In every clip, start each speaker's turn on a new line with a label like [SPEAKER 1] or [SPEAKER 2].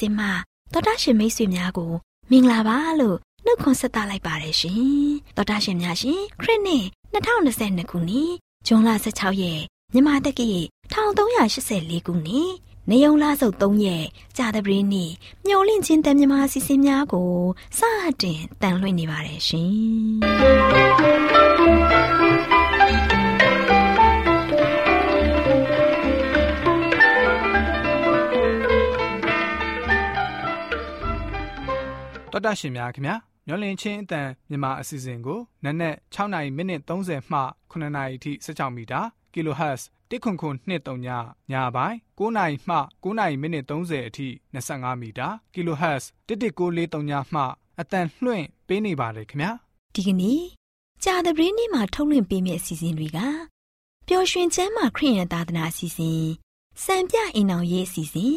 [SPEAKER 1] ချင်းတန်လွင့်စီစဉ်မှာတော်တာရှင်မိတ်ဆွေများကိုမင်္ဂလာပါလို့နှုတ်ခွန်းဆက်သလိုက်ပါတယ်ရှင်တော်တာရှင်များရှင်ခရစ်နှစ်2022ခုနှစ်ဇွန်လ16ရက်မြန်မာတက္ကီ1384ခုနှစ်နေုံလာစုပ်3ရက်ကြာသပတေးနေ့မျော်လင့်ခြင်းတန်မြမာစီစဉ်များကိုစတင်တန်လွှင့်နေပါတယ်
[SPEAKER 2] ရှင် တော်တာရှင်များခင်ဗျာမျောလင့်ချင်းအတန်မြန်မာအစီအစဉ်ကိုနက်နက်6နိုင်မိနစ်30မှ9နိုင်အထိ16မီတာ kHz တစ်ခွန်ခွန်23ညညပိုင်း9နိုင်မှ9နိုင်မိနစ်30အထိ25မီတာ kHz 11943ညမှအတန်လွှင့်ပေးနေပါတယ်ခင်ဗျာ
[SPEAKER 1] ဒီကနေ့ကြာသပတေးနေ့မှာထုတ်လွှင့်ပေးမယ့်အစီအစဉ်တွေကပျော်ရွှင်ချမ်းမာခရိယန်သာသနာအစီအစဉ်စံပြအိမ်အောင်ရေးအစီအစဉ်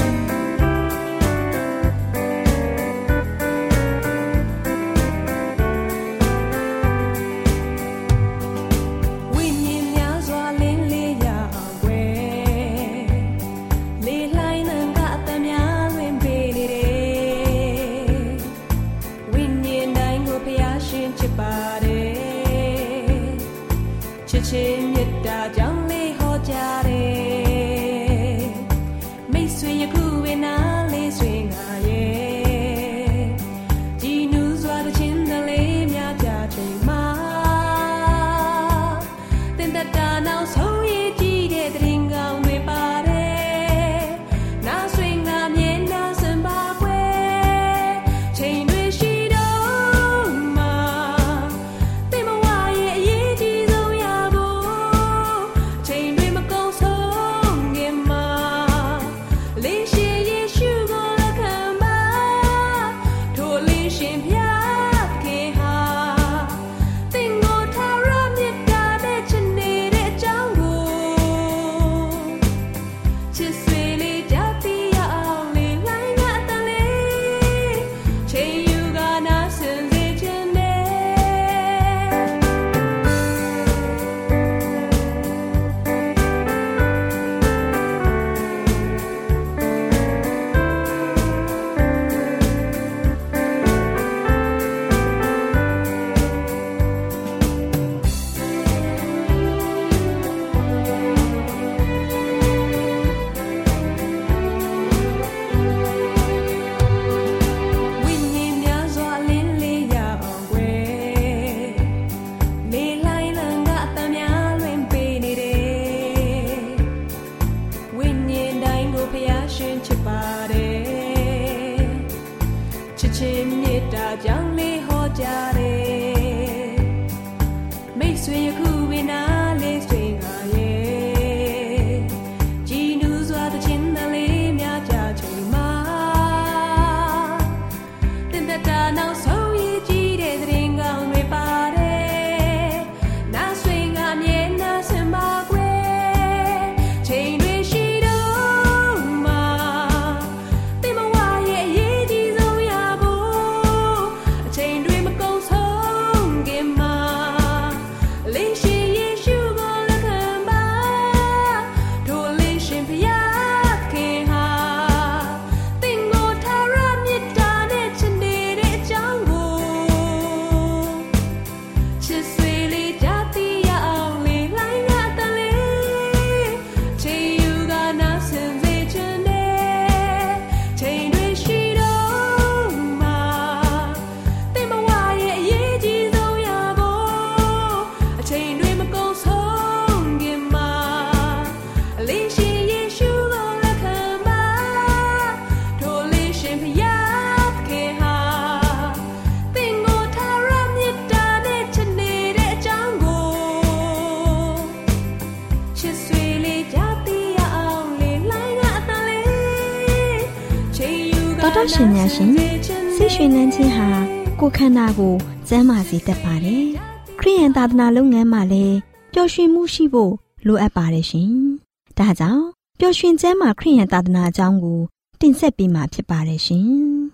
[SPEAKER 1] ကိုကျမ်းမာစေတတ်ပါတယ်။ခရိယန်သာသနာလုပ်ငန်းမှာလည်းပျော်ရွှင်မှုရှိဖို့လိုအပ်ပါတယ်ရှင်။ဒါကြောင့်ပျော်ရွှင်ကျမ်းမာခရိယန်သာသနာအကြောင်းကိုတင်ဆက်ပေးမှာဖြစ်ပါတယ်ရှင်။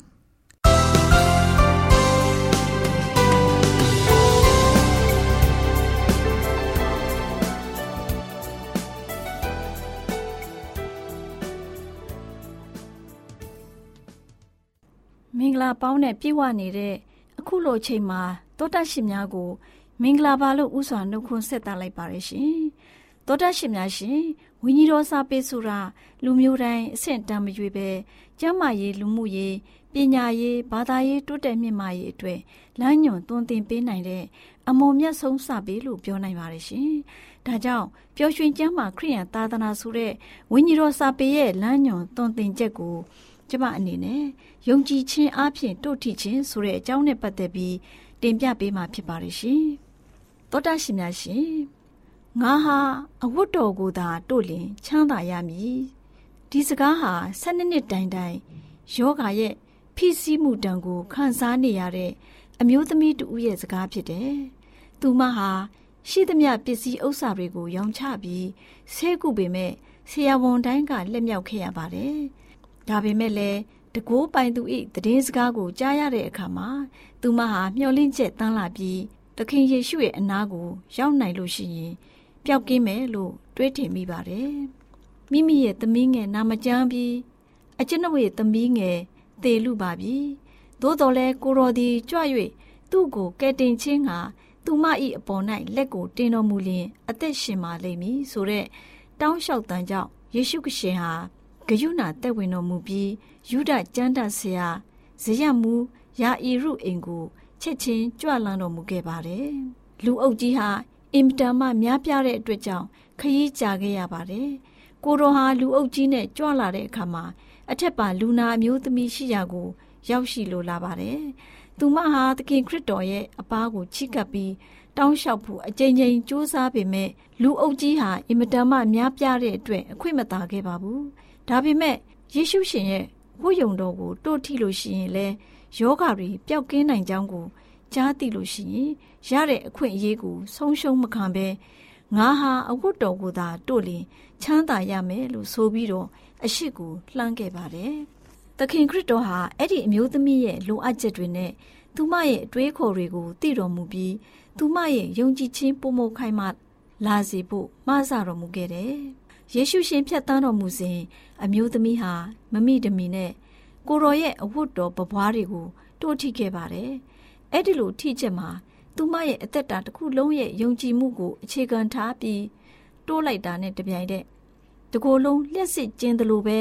[SPEAKER 1] မ
[SPEAKER 3] င်္ဂလာပေါင်းနဲ့ပြည့်ဝနေတဲ့ အခုလိုချိန်မှာတောတရှိများကို မင်္ဂလာပါလို့ဥစွာနှုတ်ခွန်းဆက်သလိုက်ပါရရှင်တောတရှိများရှင်ဝိညာဉ်တော်စာပေဆိုတာလူမျိုးတိုင်းအဆင့်တန်းမရွေပဲကျမ်းမာရေးလူမှုရေးပညာရေးဘာသာရေးတိုးတက်မြင့်မာရေးအတွက်လမ်းညွန်သွန်သင်ပေးနိုင်တဲ့အမုံမြတ်ဆုံးစာပေလို့ပြောနိုင်ပါတယ်ရှင်။ဒါကြောင့်ပျော်ရွှင်ကျမ်းမာခရိယံသာသနာဆိုတဲ့ဝိညာဉ်တော်စာပေရဲ့လမ်းညွန်သွန်သင်ချက်ကို ကျမအနေနဲ့ယုံကြည်ခြင်းအပြင်တို့ထိခြင်းဆိုတဲ့အကြောင်းနဲ့ပတ်သက်ပြီးတင်ပြပေးမှာဖြစ်ပါတယ်ရှင်။သောတာရှင်များရှင်ငါဟာအဝတ်တော်ကိုသာတို့လင်ချမ်းသာရမည်။ဒီစကားဟာ၁၂နှစ်တိုင်တိုင်ယောဂရဲ့ဖိစီးမှုတံကိုခံစားနေရတဲ့အမျိုးသမီးတူရဲ့စကားဖြစ်တယ်။သူမဟာရှိသမျှပစ္စည်းဥစ္စာတွေကိုရောင်းချပြီးဆဲကုပေမဲ့ဆရာဝန်တိုင်းကလက်မြောက်ခဲ့ရပါတယ်။ ဒါပေမဲ့လည်းတကိုးပိုင်သူ၏တည်င်းစကားကိုကြားရတဲ့အခါမှာသူမဟာမျှော်လင့်ချက်တန်းလာပြီးသခင်ယေရှုရဲ့အနာကိုရောက်နိုင်လို့ရှိရင်ပျောက်ကင်းမယ်လို့တွေးထင်မိပါတယ်။မိမိရဲ့သမီးငယ်နာမကျမ်းပြီးအကျွန်ုပ်ရဲ့သမီးငယ်သေလူပါပြီ။သို့တော်လဲကိုတော်သည်ကြွ၍သူ့ကိုကဲတင်ချင်းကသူမ၏အပေါ်၌လက်ကိုတင်တော်မူလျင်အသက်ရှင်ပါလိမ့်မည်ဆိုတဲ့တောင်းလျှောက်တန်ကြောင့်ယေရှုခရှင်ဟာ ဂယုဏတက်ဝင်တော်မူပြီးယူဒကျမ်းတဆရာဇေယမူယာအီရုအိမ်ကိုချက်ချင်းကြွလန်းတော်မူခဲ့ပါတယ်။လူအုပ်ကြီးဟာအင်မတန်မှများပြားတဲ့အတွက်ကြောင့်ခရီးကြာခဲ့ရပါတယ်။ကိုတော်ဟာလူအုပ်ကြီးနဲ့ကြွလာတဲ့အခါမှာအထက်ပါလူနာအမျိုးသမီးရှိရာကို ရောက်ရှိလိုလာပါတယ်။သူမဟာသခင်ခရစ်တော်ရဲ့အပားကိုချီးကပ်ပြီးတောင်းလျှောက်ဖို့အကြိမ်ကြိမ်ကြိုးစားပေမဲ့လူအုပ်ကြီးဟာအင်မတန်မှများပြားတဲ့အတွက်အခွင့်မသာခဲ့ပါဘူး။ ဒါပေမဲ့ယေရှုရှင်ရဲ့ဝိယုံတော်ကိုတို့ထိလို့ရှိရင်လဲယောဂတွေပျောက်ကင်းနိုင်ကြောင်းကိုကြားသိလို့ရှိရင်ရတဲ့အခွင့်အရေးကိုဆုံးရှုံးမခံဘဲငါဟာအဝတ်တော်ကိုသာတို့လင်ချမ်းသာရမယ်လို့ဆိုပြီးတော့အရှိကိုလှမ်းခဲ့ပါတယ်။သခင်ခရစ်တော်ဟာအဲ့ဒီအမျိုးသမီးရဲ့လိုအပ်ချက်တွေနဲ့သူမရဲ့အတွေးခေါ်တွေကိုသိတော်မူပြီးသူမရဲ့ယုံကြည်ခြင်းပုံမခိုင်မှလာစေဖို့မှားစတော်မူခဲ့တယ်။ ယေရှုရှင်ဖြတ်သန်းတော်မူစဉ်အမျိုးသမီးဟာမမိတမီနဲ့ကိုရောရဲ့အဝတ်တော်ပပွားတွေကိုတိုးထိခဲ့ပါတယ်။အဲ့ဒီလိုထိချက်မှာသူမရဲ့အသက်တာတစ်ခုလုံးရဲ့ယုံကြည်မှုကိုအခြေခံထားပြီးတိုးလိုက်တာနဲ့တပြိုင်တည်းတကိုယ်လုံးလျှက်စစ်ကျင်းသလိုပဲ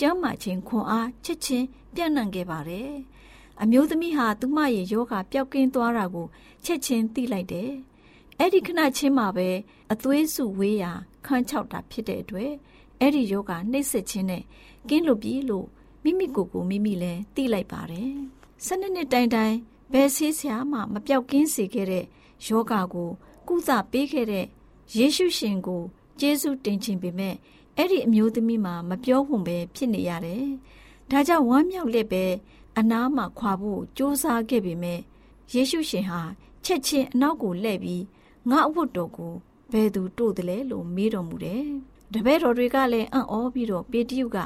[SPEAKER 3] ကျမ်းမာခြင်းခွန်အားချက်ချင်းပြန့်နှံ့ခဲ့ပါတယ်။အမျိုးသမီးဟာသူမရဲ့ယောဂပျောက်ကင်းသွားတာကိုချက်ချင်းသိလိုက်တယ်။ အဲ့ဒီခဏချင်းမှာပဲအသွေးစုဝေးရာခန်းချောက်တာဖြစ်တဲ့အတွက်အဲ့ဒီယောဂနှိမ့်ဆက်ခြင်းနဲ့ကင်းလွတ်ပြီလို့မိမိကိုယ်ကိုမိမိလည်းသိလိုက်ပါတယ်။စနစ်နှစ်တိုင်တိုင်ဘယ်ဆေးဆရာမှမပြောက်ကင်းစေခဲ့တဲ့ယောဂကို ကုသပေးခဲ့တဲ့ယေရှုရှင်ကိုကျေးဇူးတင်ခြင်းပေမဲ့အဲ့ဒီအမျိုးသမီးမှာမပြောဝံပဲဖြစ်နေရတယ်။ဒါကြောင့်ဝမ်းမြောက်လက်ပဲအနားမှာခွာဖို့ကြိုးစားခဲ့ပေမဲ့ယေရှုရှင်ဟာချက်ချင်းအနောက်ကိုလှည့်ပြီး ငါအဝတ်တော်ကိုဘယ်သူတို့တယ်လဲလို့မေးတော်မူတယ်။တပည့်တော်တွေကလည်းအံ့ဩပြီးတော့ပေတရုက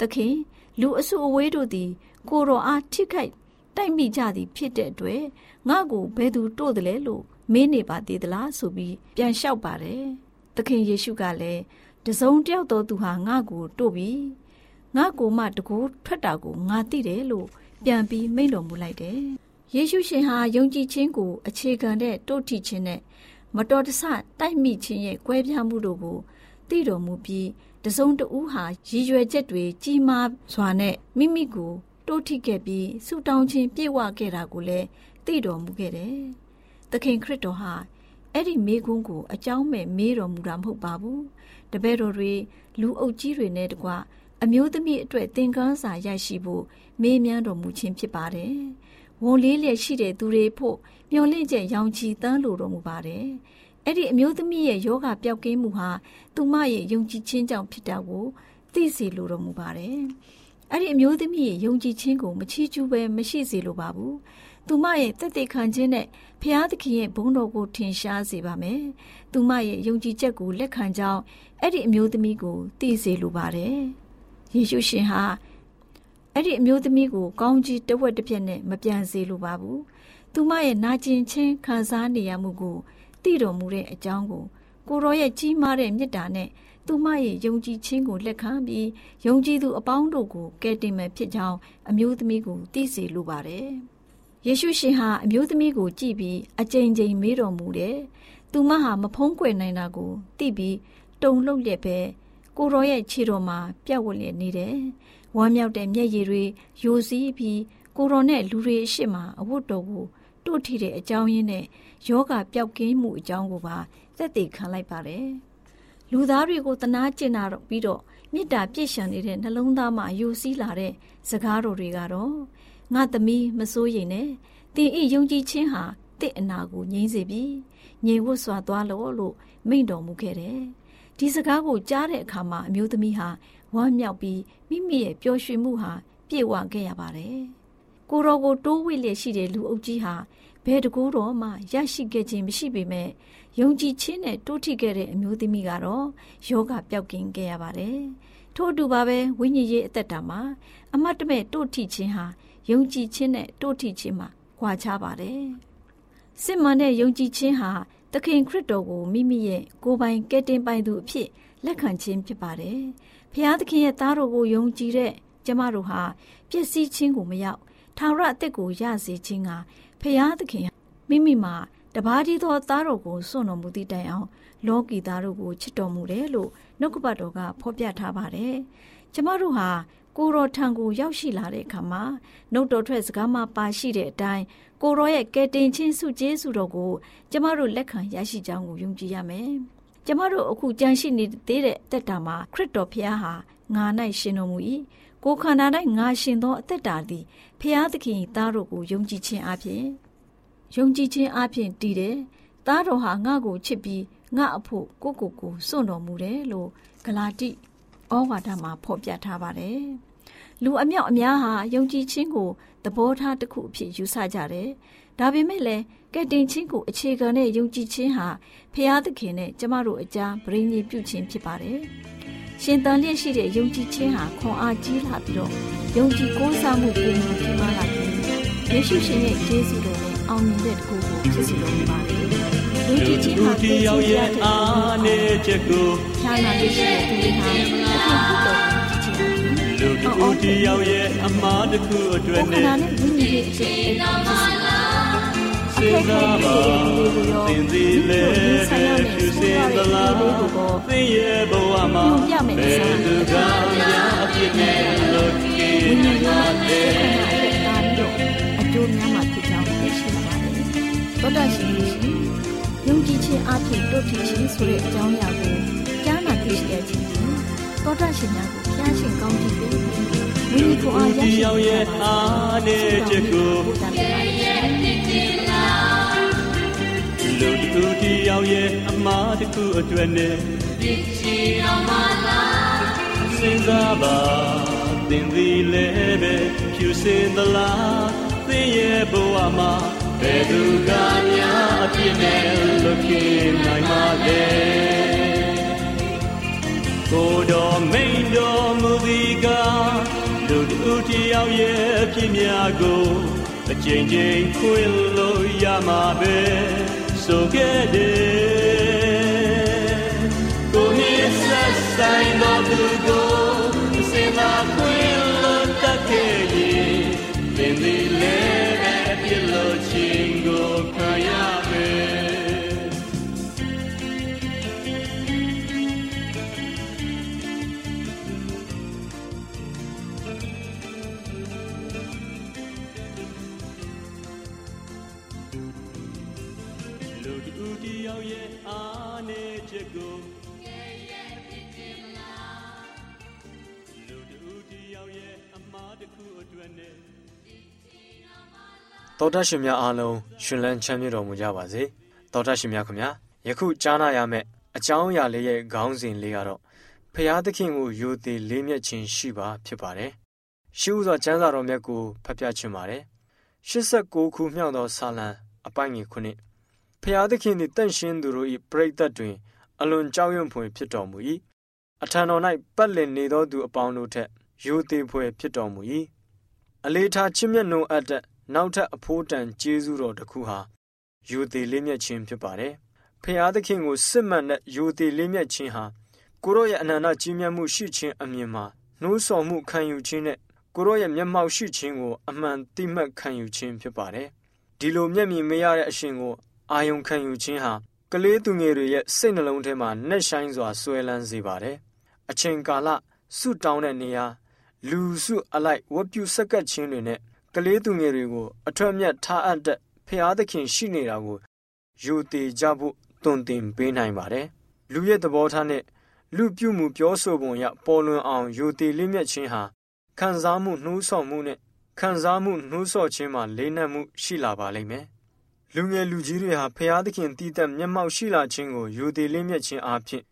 [SPEAKER 3] သခင်လူအစုအဝေးတို့သည် ကိုတော်အားထိခိုက်တိုက်မိကြသည်ဖြစ်တဲ့အတွက်ငါ့ကိုဘယ်သူတို့တယ်လဲလို့မေးနေပါသေးသလားဆိုပြီးပြန်လျှောက်ပါတယ်။သခင်ယေရှုကလည်းတစုံတယောက်တော်သူဟာငါ့ကိုတို့ပြီငါ့ကိုမှတကူထွက်တာကိုငါသိတယ်လို့ပြန်ပြီးမိန့်တော်မူလိုက်တယ်။ယေရှုရှင်ဟာယုံကြည်ခြင်းကိုအခြေခံတဲ့တို့ထီခြင်းနဲ့ မတော်တဆတိုက်မိခြင်းရဲ့ကွဲပြားမှုတို့ကိုသိတော်မူပြီးတစုံတဦးဟာရည်ရွယ်ချက်တွေကြီးမားစွာနဲ့မိမိကိုတိုးထိခဲ့ပြီးဆူတောင်းခြင်းပြေဝခဲ့တာကိုလည်းသိတော်မူခဲ့တယ်။သခင်ခရစ်တော်ဟာအဲ့ဒီမိကုန်းကိုအကြောင်းမဲ့မေးတော်မူတာမဟုတ်ပါဘူး။တပည့်တော်တွေလူအုပ်ကြီးတွေနဲ့တကွအမျိုးသမီးအတွက်သင်ခန်းစာရရှိဖို့မေးမြန်းတော်မူခြင်းဖြစ်ပါတယ်။ ဝန်လေးလျက်ရှိတဲ့သူတွေဖို့မျော်လင့်ချက်ရောင်ချီတန်းလိုတော်မူပါတယ်။အဲ့ဒီအမျိုးသမီးရဲ့ယောဂပျောက်ကင်းမှုဟာသူမရဲ့ယုံကြည်ခြင်းကြောင့်ဖြစ်တာကိုသိစေလိုတော်မူပါတယ်။အဲ့ဒီအမျိုးသမီးရဲ့ယုံကြည်ခြင်းကိုမချီးကျူးပဲမရှိစေလိုပါဘူး။သူမရဲ့တက်တဲ့ခံခြင်းနဲ့ဖျားသခင်ရဲ့ဘုန်းတော်ကိုထင်ရှားစေပါမယ်။သူမရဲ့ယုံကြည်ချက်ကိုလက်ခံကြောင်းအဲ့ဒီအမျိုးသမီးကိုသိစေလိုပါတယ်။ယေရှုရှင်ဟာ အဲ့ဒီအမျိုးသမီးကိုကောင်းကြီးတဝက်တစ်ပြက်နဲ့မပြန်စေလိုပါဘူး။သူမရဲ့နာကျင်ခြင်းခံစားနေရမှုကိုသိတော်မူတဲ့အကြောင်းကိုကိုရောရဲ့ကြီးမားတဲ့မေတ္တာနဲ့သူမရဲ့ယုံကြည်ခြင်းကိုလက်ခံပြီးယုံကြည်သူအပေါင်းတို့ကိုကယ်တင်မယ်ဖြစ်ကြောင်းအမျိုးသမီးကိုသိစေလိုပါတယ်။ယေရှုရှင်ဟာအမျိုးသမီးကိုကြည့်ပြီးအကြိမ်ကြိမ်မေးတော်မူတယ်။သူမဟာမဖုံးကွယ်နိုင်တာကိုသိပြီးတုန်လှုပ်လျက်ပဲ ကိုရောရဲ့ခြေတော်မှာပြတ်ဝတ်လျက်နေတယ်။ဝမ်းမြောက်တဲ့မျက်ရည်တွေယိုစီးပြီးကိုရောနဲ့လူတွေအရှိမအဝတ်တော်ကိုတို့ထီတဲ့အကြောင်းရင်းနဲ့ယောဂပျောက်ကင်းမှုအကြောင်းကိုပါသက်သေခံလိုက်ပါတယ်။လူသားတွေကိုတနာကျင်တာတော့ပြီးတော့မေတ္တာပြည့်ရှံနေတဲ့နှလုံးသားမှာယူစည်းလာတဲ့စကားတော်တွေကတော့ငါသမီးမစိုးရိမ်နဲ့တင်ဤယုံကြည်ခြင်းဟာတင့်အနာကိုငြိမ်းစေပြီငြိမ်ဝတ်စွာသွားလို့လို့မိန့်တော်မူခဲ့တယ်။ ဒီစကားကိုကြားတဲ့အခါမှာအမျိုးသမီးဟာဝမ်းမြောက်ပြီးမိမိရဲ့ပျော်ရွှင်မှုဟာပြည့်ဝခဲ့ရပါတယ်။ကိုတော်ကိုတိုးဝှေ့လျက်ရှိတဲ့လူအုပ်ကြီးဟာဘယ်တကူတော့မှရရှိခဲ့ခြင်းမရှိပေမဲ့ယုံကြည်ခြင်းနဲ့တိုးထိခဲ့တဲ့အမျိုးသမီးကတော့ယောဂပျောက်ကင်းခဲ့ရပါတယ်။ထို့အတူပါပဲဝိညာဉ်ရေးအသက်တာမှာအမတ်တမဲ့တိုးထိခြင်းဟာယုံကြည်ခြင်းနဲ့တိုးထိခြင်းမှာကွာခြားပါတယ်။စစ်မှန်တဲ့ယုံကြည်ခြင်းဟာ သခင်ခရစ်တော်ကိုမိမိရဲ့ကိုယ်ပိုင်ကယ်တင်ပိုင်သူအဖြစ်လက်ခံခြင်းဖြစ်ပါတယ်။ဖျားသခင်ရဲ့သားတော်ကိုယုံကြည်တဲ့ကျမတို့ဟာပျက်စီးခြင်းကိုမရောက်ထာဝရအသက်ကိုရစေခြင်းကဖျားသခင်မိမိမှာတပါးတည်းသောသားတော်ကိုစွန့်တော်မူသည့်တိုင်အောင် လောကီသားတို့ကိုချစ်တော်မူတယ်လို့နှုတ်ကပတ်တော်ကဖော်ပြထားပါတယ်။ကျမတို့ဟာ ကိုရောထံကိုရောက်ရှိလာတဲ့အခါမှာနှုတ်တော်ထွက်စကားမှပါရှိတဲ့အတိုင်းကိုရောရဲ့ကယ်တင်ခြင်းစုကျေးဇူးတော်ကိုကျမတို့လက်ခံရရှိကြောင်းကိုယုံကြည်ရမယ်။ကျမတို့အခုကြံရှိနေသေးတဲ့တက်တာမှာခရစ်တော်ဖခင်ဟာငါ၌ရှင်တော်မူ၏။ကိုခန္ဓာ၌ငါရှင်သောအသက်တာသည်ဖခင်သခင်သားတို့ကိုယုံကြည်ခြင်းအပြင်ယုံကြည်ခြင်းအပြင်တည်တယ်။သားတော်ဟာငါ့ကိုချစ်ပြီးငါအဖို့ကိုကိုကိုစွန့်တော်မူတယ်လို့ဂလာတိဩဝါဒမှာဖော်ပြထားပါတယ်။ လူအမြောက်အများဟာယုံကြည်ခြင်းကိုသဘောထားတစ်ခုအဖြစ်ယူဆကြတယ်။ဒါပေမဲ့လည်းကဲ့တင်ခြင်းကိုအခြေခံတဲ့ယုံကြည်ခြင်းဟာဖျားသခင်နဲ့ကျမတို့အကြားဗြိဉ္ဉ်ပြုခြင်းဖြစ်ပါတယ်။ရှင်တန်လျက်ရှိတဲ့ယုံကြည်ခြင်းဟာခွန်အားကြီးလာပြီးတော့ယုံကြည်ကိုးစားမှုပုံမှန်ကြီးမားလာပြီးယေရှုရှင်ရဲ့ကျေးဇူးတော်နဲ့အောင်မြင်တဲ့တကူကိုဖြစ်စေလိုပါတယ်။ယုံကြည်ခြင်းဟာကိုယ်ရောက်ရဲ့အားနဲ့ချက်ကိုဖြာနာလေးရှိတဲ့သူတွေဟာအဖြစ်ဖြစ်တော်
[SPEAKER 4] လူတူတယောက်ရဲ့အမှားတစ်ခုအတွက်နဲ့ခ
[SPEAKER 3] န္ဓာနဲ့ဝိညာဉ်ရဲ့အဖြစ်အတော်ဖြစ်စေပါ
[SPEAKER 4] စဉ်းစားပါသင်သည်လေဖြူစင်သလားသင်ရဲ့ဘဝမှာဘယ်သူကများအဖြစ်နဲ့လို့ကိနာလေ
[SPEAKER 3] အကျိုးများမှာဖြစ်ကြောင်းသိရှိပါပါတယ်သောတာရှင်ရှင်ယုံကြည်ခြင်းအဖြစ်တို့ထင်ခြင်းဆိုတဲ့အကြောင်းအရာကိုကြားနာသိရှိရခြင်း ဖြင့်သောတာရှင်များကိုဖျားရှင်ကောင်းကြီးပေးပြီးဝိညာဉ်ကိုအားရရှိ
[SPEAKER 4] ရဲ့အားနဲ့ချက်ကိုလူတူတီရောက်ရဲ့အမားတစ်ခုအတွက်နဲ့ဒီချီတော်မလားစဉ်းစားပါသင်သည်လည်းပဲဖြူစင်သလားသင်ရဲ့ဘဝမှာဘယ်သူကများအပြစ်နဲ့လွတ်ခဲ့နိုင်ပါလဲ ကိုတော်မိန်တော်မူသည်ကလူတူတယောက်ရဲ့ဖြစ်များကိုအချိန်ချင်းခွင်လို့ရမှာပဲဆိုခဲ့တယ်ကိုမြစ်ဆက်ဆိုင်တော်သူကိုစင်သာခွင်လို့တတ်ခဲ့ရင်သင်သည်လည်းအပြစ်လို့ချင်းကိုခံ
[SPEAKER 5] တော်တရှင်များအားလုံးရှင်လန်းချမ်းမြေ့တော်မူကြပါစေတော်တရှင်များခင်ဗျာယခုကြားနာရမယ့်အကြောင်းအရာလေးရဲ့ခေါင်းစဉ်လေးကတော့ဖျားသခင်ကိုယိုသေးလေးမြတ်ခြင်းရှိပါဖြစ်ပါတယ်ရှိဥစွာကျမ်းစာတော်မြတ်ကိုဖတ်ပြချင်ပါတယ်89ခုမြောက်သောစာလံအပိုင်းငယ်ခုနှစ်ဖျားသခင်သည်တန့်ရှင်းသူတို့၏ပြိတ္တတွင် အလွန်ကြောက်ရွံ့ဖွယ်ဖြစ်တော်မူ၏အထံတော်၌ပတ်လည်နေသောသူအပေါင်းတို့ထက်ယိုသေးဖွယ်ဖြစ်တော်မူ၏အလေးထားချစ်မြတ်နိုးအပ်တဲ့ နောက်ထပ်အဖိုးတန်ကျေးဇူးတော်တစ်ခုဟာယူသေးလေးမြတ်ခြင်းဖြစ်ပါတယ်။ဖျားသခင်ကိုစစ်မှန်တဲ့ယူသေးလေးမြတ်ခြင်းဟာဖကိုရောရဲ့အနန္တကြီးမြတ်မှုရှိခြင်းအမြင်မှာနှိုးဆော်မှုခံယူခြင်းနဲ့ကိုရောရဲ့မျက်မှောက်ရှိခြင်းကိုအမှန်တိမှတ်ခံယူခြင်းဖြစ်ပါတယ်ဒီလိုမျက်မြင်မရတဲ့အရှင်ကိုအာယုံခံယူခြင်းဟာကလေးသူငယ်တွေရဲ့စိတ်နှလုံးထဲမှာနှက်ဆိုင်စွာဆွဲလန်းစေပါတယ်အချိန်ကာလဆုတောင်းတဲ့နေရာလူစုအလိုက်ဝတ်ပြုဆက်ကပ်ခြင်းတွေနဲ့ ကလေးသူငယ်တွေကိုအထွတ်မြတ်ထားအပ်တဲ့ဖျားသခင်ရှိနေတာကိုယူတည်ကြဖို့တွင်တင်ပေးနိုင်ပါတယ်လူရဲ့သဘောထားနဲ့လူပြုမှုပြောဆိုပုံရပေါ်လွင်အောင်ယူတည်လိမြတ်ခြင်းဟာခံစားမှုနှိုးဆော်မှုနဲ့ခံစားမှုနှိုးဆော်ခြင်းမှာလေးနက်မှုရှိလာပါလိမ့်မယ်လူငယ်လူကြီးတွေဟာဖျားသခင်တည်တဲ့မျက်မှောက်ရှိလာခြင်းကိုယူတည်လိမြတ်ခြင်းအပြင်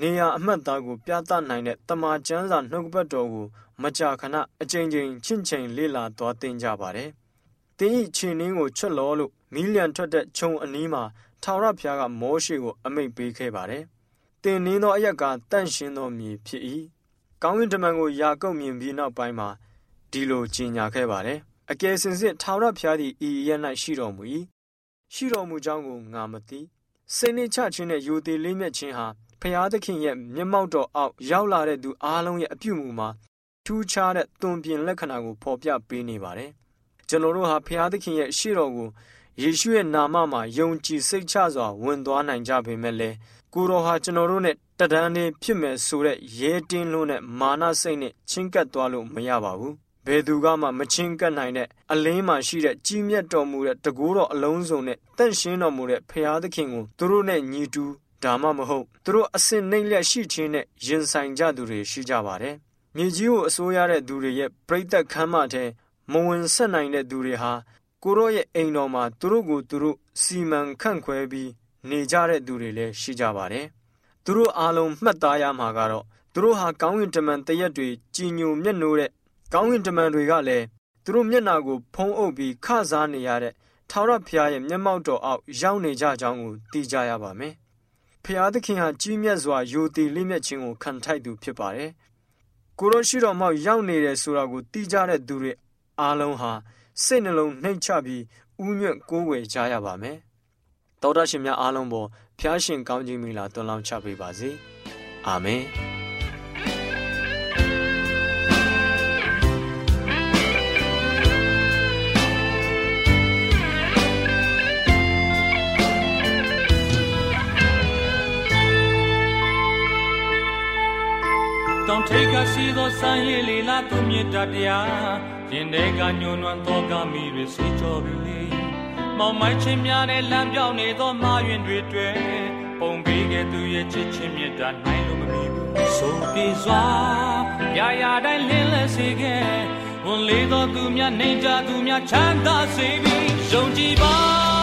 [SPEAKER 5] နေရာအမှတ်သားကို ပြသနိုင်တဲ့တမန်ကျမ်းစာနှုတ်ကပတ်တော်ကို မကြာခဏ အကြိမ်ကြိမ် ချင့်ချိန်လေ့လာသွားသင်ကြပါတယ်။တင်းဤခြေနှင်းကို ချွတ်လောလို့ မီးလျံထွက်တဲ့ခြုံအနီးမှာ ထာဝရဘုရားက မောရှေကို အမိန့်ပေးခဲ့ပါတယ်။တင်နှင်းသောအရက်ကတန့်ရှင်းသောမြေဖြစ်၏။ကောင်းကင်တမန်ကို ယာကုပ်မြင်ပြီးနောက်ပိုင်းမှာ ဒီလိုကြီးညာခဲ့ပါတယ်။အကယ်စင်စစ် ထာဝရဘုရားသည်ဤရ၌ရှိတော်မူ၏။ရှိတော်မူကြောင်းကို ငါမသိ။စိတ်နှိချခြင်းနဲ့ယူသေးလေးမြတ်ခြင်းဟာ ဖျားသခင်ရဲ့မျက်မှောက်တော်အောက်ရောက်လာတဲ့သူအားလုံးရဲ့အပြုမူမှာထူးခြားတဲ့သွန်ပြင်လက္ခဏာကိုဖော်ပြပေးနေပါတယ်။ကျွန်တော်တို့ဟာဖျားသခင်ရဲ့ရှေ့တော်ကိုယေရှုရဲ့နာမမှာယုံကြည်စိတ်ချစွာဝင်သွားနိုင်ကြပေမဲ့လည်းကိုတော်ဟာကျွန်တော်တို့နဲ့တဒန်းနေဖြစ်မယ်ဆိုတဲ့ရဲတင်းလို့နဲ့မာနစိတ်နဲ့ချင်းကပ်သွားလို့မရပါဘူး။ဘယ်သူကမှမချင်းကပ်နိုင်တဲ့အလင်းမှာရှိတဲ့ကြီးမြတ်တော်မူတဲ့တကိုးတော်အလုံးစုံနဲ့တန့်ရှင်းတော်မူတဲ့ဖျားသခင်ကိုသူတို့နဲ့ညီတူ ဒါမှမဟုတ်သူတို့အစင်နှိမ့်လက်ရှိခြင်းနဲ့ရင်ဆိုင်ကြသူတွေရှိကြပါတယ်။မြေကြီးကိုအစိုးရတဲ့သူတွေရဲ့ပြိသက်ခမ်းမထဲမဝင်ဆက်နိုင်တဲ့သူတွေဟာကိုရောရဲ့အိမ်တော်မှာသူတို့ကိုသူတို့စီမံခန့်ခွဲပြီးနေကြတဲ့သူတွေလည်းရှိကြပါတယ်။သူတို့အားလုံးမှတ်သားရမှာကတော့သူတို့ဟာကောင်းကင်တမန်တရက်တွေကြည်ညိုမျက်နှိုးတဲ့ကောင်းကင်တမန်တွေကလည်းသူတို့မျက်နာကိုဖုံးအုပ်ပြီးခစားနေရတဲ့ထာဝရဘုရားရဲ့မျက်မှောက်တော်အောက်ရောက်နေကြကြောင်းကိုသိကြရပါမယ် ဖျားသခင်ဟာကြီးမြတ်စွာယိုတည်လိမ့်မြတ်ခြင်းကိုခံထိုက်သူဖြစ်ပါတယ်။ကိုရောရှိတော်မောက်ရောက်နေတယ်ဆိုတာကိုသိကြတဲ့သူတွေအားလုံးဟာစိတ်နှလုံးနှိမ်ချပြီးဥညွတ်ကိုးကွယ်ကြရပါမယ်။တောတာရှင်များအားလုံးပေါ်ဖျားရှင်ကောင်းကြီးမင်္ဂလာတွန်းလောင်းချပေးပါစေ။အာမင်။
[SPEAKER 6] ထိတ်ကရှိသောစံရည်လေးလာသူမြတ်တရားရင်ထဲကညွန်နွမ်းသောကမိတွေစေကြောပြီလေမောင်မိုင်းချင်းများနဲ့လမ်းပြောင်းနေသောမာယွင်တွေတွေ့ပုံပေးခဲ့သူရဲ့ချစ်ချင်းမြတ်တာနိုင်လို့မမီဘူးဆိုပြေစွာရာရာတိုင်းလင်းလက်စေခဲ့ဝန်လေးသောသူများနေကြသူများချမ်းသာစေပြီးယုံကြည်ပါ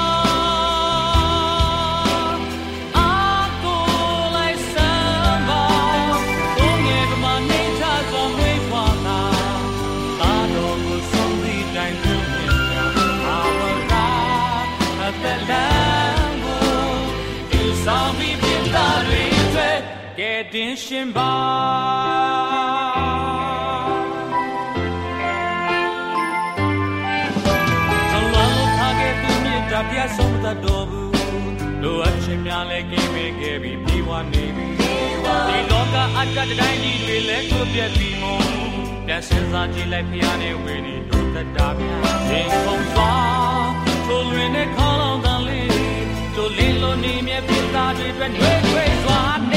[SPEAKER 6] တင်ရှင်ပါသောလောထားခဲ့သူမြတ်တာပြဆုံးသတ်တော်ဘူးလိုအပ်ခြင်းများလည်းကင်းဝေးခဲ့ပြီးပြေဝနေပြီဒီလောကအတ္တတိုင်းကြီးတွေလည်းကိုပြက်ပြီးမို့ပြန်စင်စားကြည့်လိုက်ဖျားနေဝေးနေတို့တတာပြရင်ကုန်သွားထိုလွင်တဲ့ခေါလောင်တန်လေးတို့လင်းလို့နေမြဲပြသားတွေအတွက်နှွေးထွေးစွာနေ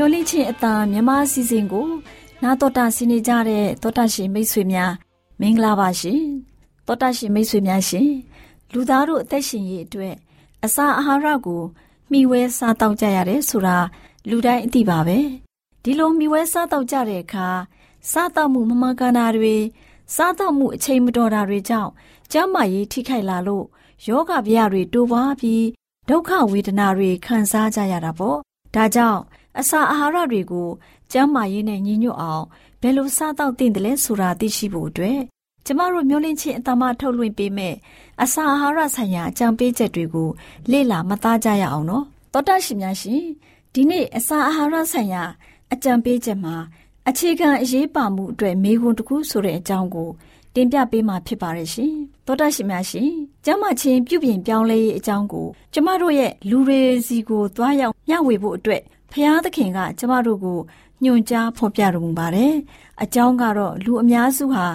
[SPEAKER 3] မျောလင့်ချင်းအတာမြမအစီအစဉ်ကို နာတော်တာဆင်းနေကြတဲ့တောတာရှင်မိတ်ဆွေများမင်္ဂလာပါရှင်တောတာရှင်မိတ်ဆွေများရှင်လူသားတို့အသက်ရှင်ရေးအတွက်အစာအာဟာရကိုမျှဝဲစားတောက်ကြရတယ်ဆိုတာလူတိုင်းအသိပါပဲဒီလိုမျှဝဲစားတောက်ကြတဲ့အခါစားတောက်မှုမမှန်ကန်တာတွေစားတောက်မှုအချိန်မတော်တာတွေကြောင့်ကျန်းမာရေးထိခိုက်လာလို့ယောဂဗျာတွေတိုးပွားပြီးဒုက္ခဝေဒနာတွေခံစားကြရတာပေါ့ဒါကြောင့် အစာအာဟာရတွေကိုကျန်းမာရေးနဲ့ညီညွတ်အောင်ဘယ်လိုစားသောက်သင့်တယ်လဲဆိုတာသိရှိဖို့အတွက်ကျမတို့မျိုးလင့်ချင်းအတမထုတ်လွှင့်ပေးမယ်အစာအာဟာရဆိုင်ရာအကြံပေးချက်တွေကိုလေ့လာမှတ်သားကြရအောင်နော်သောတာရှင်များရှင်ဒီနေ့အစာအာဟာရဆိုင်ရာအကြံပေးချက်မှာအခြေခံအရေးပါမှုအတွက်မေခွန်းတစ်ခုဆိုတဲ့အကြောင်းကိုတင်ပြပေးမှာဖြစ်ပါတယ်ရှင်သောတာရှင်များရှင်ကျမချင်းပြုပြင်ပြောင်းလဲရေးအကြောင်းကိုကျမတို့ရဲ့လူတွေစီကိုသွားရောက်မျှဝေဖို့အတွက် ဖျားသခင်က ကျမတို့ကိုညွှန်ကြားဖော်ပြတော်မူပါတယ်။အကြောင်းကတော့လူအများစုဟာ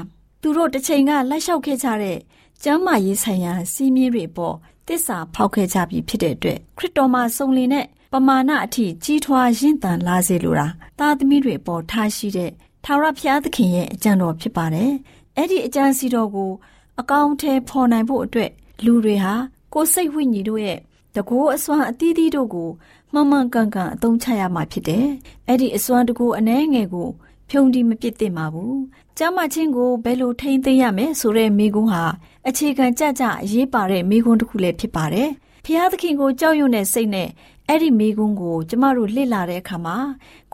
[SPEAKER 3] သူတို့တစ်ချိန်ကလက်လျှောက်ခဲ့ကြတဲ့ကျမ်းမာရေးဆိုင်ရာစီးမြင်တွေပေါ်တစ္ဆာဖောက်ခဲ့ကြပြီးဖြစ်တဲ့အတွက်ခရစ်တော်မှာစုံလင်တဲ့ပမာဏအထိကြီးထွားရင့်တန်လာစေလိုတာသားသမီးတွေပေါ်ထားရှိတဲ့ထာဝရဘုရားသခင်ရဲ့အကြံတော်ဖြစ်ပါတယ်။အဲ့ဒီအကြံစီတော်ကို အကောင့်ထဲဖော်နိုင်ဖို့အတွက်လူတွေဟာကိုယ်စိတ်ဝိညာဉ်တို့ရဲ့ တကိုးအစွမ်းအသီးသီးတို့ကိုမှန်မှန်ကန်ကန်အသုံးချရမှာဖြစ်တယ်။အဲ့ဒီအစွမ်းတကူအနှဲငယ်ကိုဖြုံတီမပစ်သင့်ပါဘူး။ကျမ်းမာခြင်းကိုဘယ်လိုထိန်းသိမ်းရမလဲဆိုတဲ့မိကွန်းဟာအခြေခံကြကြအရေးပါတဲ့မိကွန်းတစ်ခုလည်းဖြစ်ပါတယ်။ဖျားသခင်ကိုကြောက်ရွံ့တဲ့စိတ်နဲ့အဲ့ဒီမိကွန်းကိုကျမတို့လေ့လာတဲ့အခါမှာ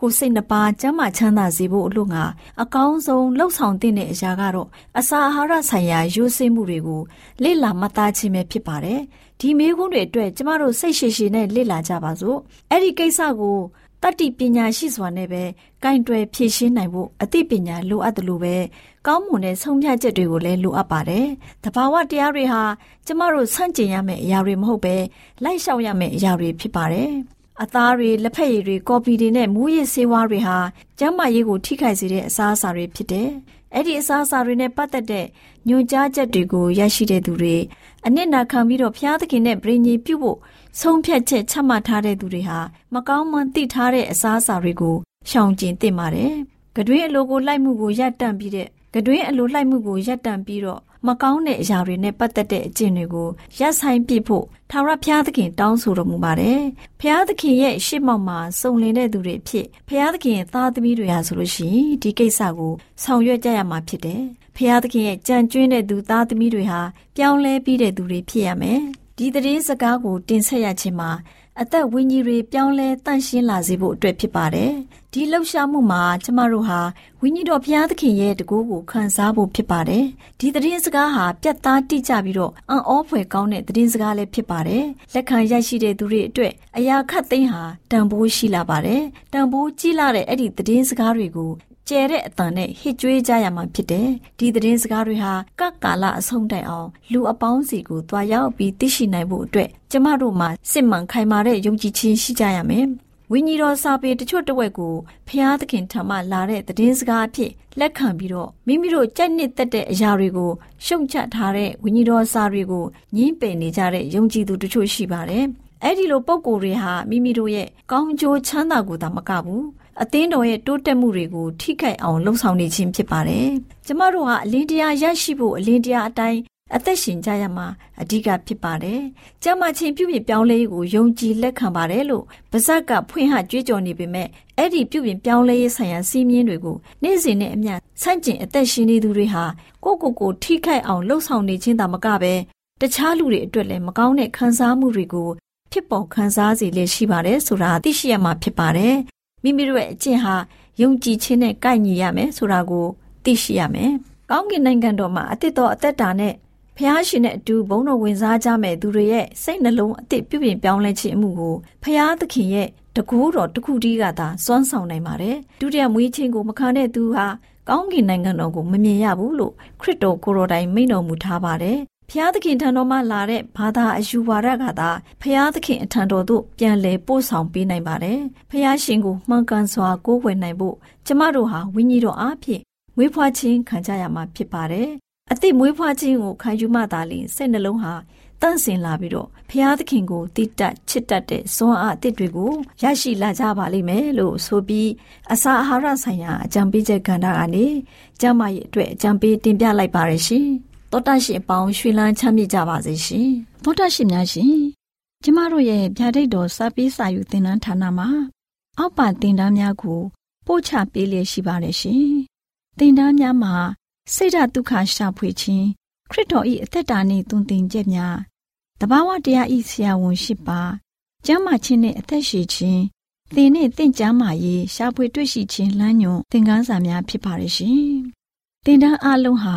[SPEAKER 3] ကိုယ်စိတ်နှပါကျမ်းမာချမ်းသာစေဖို့အလို့ငါအကောင်းဆုံးလှုပ်ဆောင်တဲ့အရာကတော့အစာအာဟာရဆိုင်ရာရိုးစင်းမှုတွေကိုလေ့လာမှတ်သားခြင်းပဲဖြစ်ပါတယ်။ ဒီမေးခွန်းတွေအတွက်ကျမတို့စိတ်ရှည်ရှည်နဲ့လေ့လာကြပါစို့အဲ့ဒီကိစ္စကိုတတ္တိပညာရှိစွာနဲ့ပဲကင်တွယ်ဖြည့်ရှင်းနိုင်ဖို့အသိပညာလိုအပ်တယ်လို့ပဲကောင်းမွန်တဲ့ဆုံးဖြတ်ချက်တွေကိုလည်းလိုအပ်ပါတယ်။တဘာဝတရားတွေဟာကျမတို့ဆန့်ကျင်ရမယ့်အရာတွေမဟုတ်ပဲလိုက်လျှောက်ရမယ့်အရာတွေဖြစ်ပါတယ်။အသားတွေလက်ဖက်ရည်တွေကော်ပီတွေနဲ့မူးယစ်ဆေးဝါးတွေဟာကျန်းမာရေးကိုထိခိုက်စေတဲ့အစားအစာတွေဖြစ်တယ်။ အဲ့ဒီအစားအစာတွေနဲ့ပတ်သက်တဲ့ညွှန်ကြားချက်တွေကိုရရှိတဲ့သူတွေအနစ်နာခံပြီးတော့ဘုရားသခင်နဲ့ပြည်ညီပြုဖို့ဆုံးဖြတ်ချက်ချမှတ်ထားတဲ့သူတွေဟာမကောင်းမှန်သိထားတဲ့အစားအစာတွေကိုရှောင်ကျဉ်သင့်ပါတယ်။ကတွင်းအလိုကိုလိုက်မှုကိုရပ်တန့်ပြီးတဲ့ကတွင်းအလိုလိုက်မှုကိုရပ်တန့်ပြီးတော့ မကောင်းတဲ့အရာတွေနဲ့ပတ်သက်တဲ့အကျင့်တွေကိုရပ်ဆိုင်ပြဖို့ထာဝရဘုရားသခင်တောင်းဆိုတော်မူပါတယ်။ဘုရားသခင်ရဲ့ရှေ့မှောက်မှာစုံလင်တဲ့သူတွေဖြစ်ဘုရားသခင်ရဲ့သားသမီးတွေဟာဆိုလို့ရှိရင်ဒီကိစ္စကိုဆောင်ရွက်ကြရမှာဖြစ်တယ်။ဘုရားသခင်ရဲ့ကြံကျွင်းတဲ့သူသားသမီးတွေဟာပြောင်းလဲပြီးတဲ့သူတွေဖြစ်ရမယ်။ဒီသတင်းစကားကိုတင်ဆက်ရခြင်းမှာ အသက်ဝိညာဉ်တွေပြောင်းလဲတန့်ရှင်းလာစေဖို့အတွက်ဖြစ်ပါတယ်။ဒီလှုပ်ရှားမှုမှာကျမတို့ဟာဝိညာဉ်တော်ဘုရားသခင်ရဲ့တကူကိုခံစားဖို့ဖြစ်ပါတယ်။ဒီသတင်းစကားဟာပြတ်သားတိကျပြီးတော့အံ့ဩဖွယ်ကောင်းတဲ့သတင်းစကားလည်းဖြစ်ပါတယ်။လက်ခံရရှိတဲ့သူတွေအတွက်အရာခတ်သိမ်းဟာတန်ဖိုးရှိလာပါတယ်။တန်ဖိုးကြီးလာတဲ့အဲ့ဒီသတင်းစကားတွေကို ကျဲတဲ့အတန်နဲ့ဟစ်ကြွေးကြရမှာဖြစ်တယ်။ဒီသတင်းစကားတွေဟာကကာလအဆုံးတိုင်အောင်လူအပေါင်းစီကိုတွားရောက်ပြီးသိရှိနိုင်ဖို့အတွက်ကျမတို့မှာစစ်မှန်ခိုင်မာတဲ့ယုံကြည်ခြင်းရှိကြရမယ်။ဝိညာဉ်တော်စာပေတချို့တဝက်ကိုဖျားသခင်ထံမှလာတဲ့သတင်းစကားအဖြစ်လက်ခံပြီးတော့မိမိတို့ကြိုက်နှစ်သက်တဲ့အရာတွေကိုရှုံချထားတဲ့ဝိညာဉ်တော်စာတွေကိုညှင်းပယ်နေကြတဲ့ယုံကြည်သူတချို့ရှိပါတယ်။အဲ့ဒီလိုပုံကိုယ်တွေဟာမိမိတို့ရဲ့ကောင်းကျိုးချမ်းသာကိုသာမကဘူး အသင်းတော်ရဲ့တိုးတက်မှုတွေကိုထိခိုက်အောင်လှုံ့ဆော်နေခြင်းဖြစ်ပါတယ်။ကျမတို့ဟာအလင်းတရားရရှိဖို့အလင်းတရားအတိုင်းအသက်ရှင်ကြရမှာအဓိကဖြစ်ပါတယ်။ကျမချင်းပြုပြင်ပြောင်းလဲရေးကိုယုံကြည်လက်ခံပါတယ်လို့ဗဇက်ကဖွင့်ဟကြွေးကြော်နေပေမဲ့အဲ့ဒီပြုပြင်ပြောင်းလဲရေးဆိုင်ရာစီးမြင်တွေကိုနေ့စဉ်နဲ့အမျှဆန့်ကျင်အသက်ရှင်နေသူတွေဟာကိုကိုကိုထိခိုက်အောင်လှုံ့ဆော်နေခြင်းသာမကပဲတခြားလူတွေအတွက်လည်းမကောင်းတဲ့ခံစားမှုတွေကိုဖြစ်ပေါ်ခံစားစေလေရှိပါတယ်ဆိုတာသိရှိရမှာဖြစ်ပါတယ် မိမိတို့ရဲ့အကျင့်ဟာယုံကြည်ခြင်းနဲ့ကိုက်ညီရမယ်ဆိုတာကိုသိရှိရမယ်။ကောင်းကင်နိုင်ငံတော်မှာအသစ်တော်အသက်တာနဲ့ဖះရှင်နဲ့အတူဘုန်းတော်ဝင်စားကြမဲ့သူတွေရဲ့စိတ်နှလုံးအသစ်ပြုပြင်ပြောင်းလဲခြင်းအမှုကိုဖះသခင်ရဲ့တကူတော်တခုတည်းကသာစွမ်းဆောင်နိုင်ပါတယ်။ဒုတိယမွေးချင်းကိုမခံတဲ့သူဟာကောင်းကင်နိုင်ငံတော်ကိုမမြင်ရဘူးလို့ခရစ်တော်ကိုယ်တော်တိုင်မိန့်တော်မူထားပါတယ်။ ဖျားသခင်ထံတော်မှလာတဲ့ဘာသာအယူဝါဒကသာဖျားသခင်အထံတော်သို့ပြန်လည်ပို့ဆောင်ပေးနိုင်ပါတယ်။ဖျားရှင်ကိုမှန်ကန်စွာကိုးကွယ်နိုင်ဖို့ကျမတို့ဟာဝိညာဉ်တော်အားဖြင့်မွေးဖွားခြင်းခံကြရမှာဖြစ်ပါတယ်။အသည့်မွေးဖွားခြင်းကိုခံယူမှသာလျှင်စိတ်နှလုံးဟာတန့်စင်လာပြီးတော့ဖျားသခင်ကိုတိတက်ချစ်တတ်တဲ့ဇွန်အားအသစ်တွေကိုရရှိလာကြပါလိမ့်မယ်လို့ဆိုပြီးအစာအာဟာရဆိုင်ရာအကြံပေးချက်ကဏ္ဍကနေကျမရဲ့အတွက်အကြံပေးတင်ပြလိုက်ပါရရှင် သောတရှင်အပေါင်းရွှေလန်းချမ်းမြေ့ကြပါစေရှင်သောတရှင်များရှင်ကျမတို့ရဲ့ဗျာဒိတ်တော်စပေးစာယူသင်တန်းဌာနမှာ အောက်ပါသင်တန်းများကို ပို့ချပေးလျက်ရှိပါတယ်ရှင်သင်တန်းများမှာစိတ်ဓာတ်ဒုက္ခရှာဖွေခြင်းခရစ်တော်၏အသက်တာနှင့်တုန်တင်ချက်များတဘာဝတရားဤဆရာဝန်ရှိပါကျမ်းမာခြင်းနဲ့အသက်ရှည်ခြင်းသင်နဲ့သင်ကျမ်းမာရေးရှားဖွေတွေ့ရှိခြင်းလမ်းညွန်သင်ခန်းစာများဖြစ်ပါရဲ့ရှင်။သင်တန်းအလုံးဟာ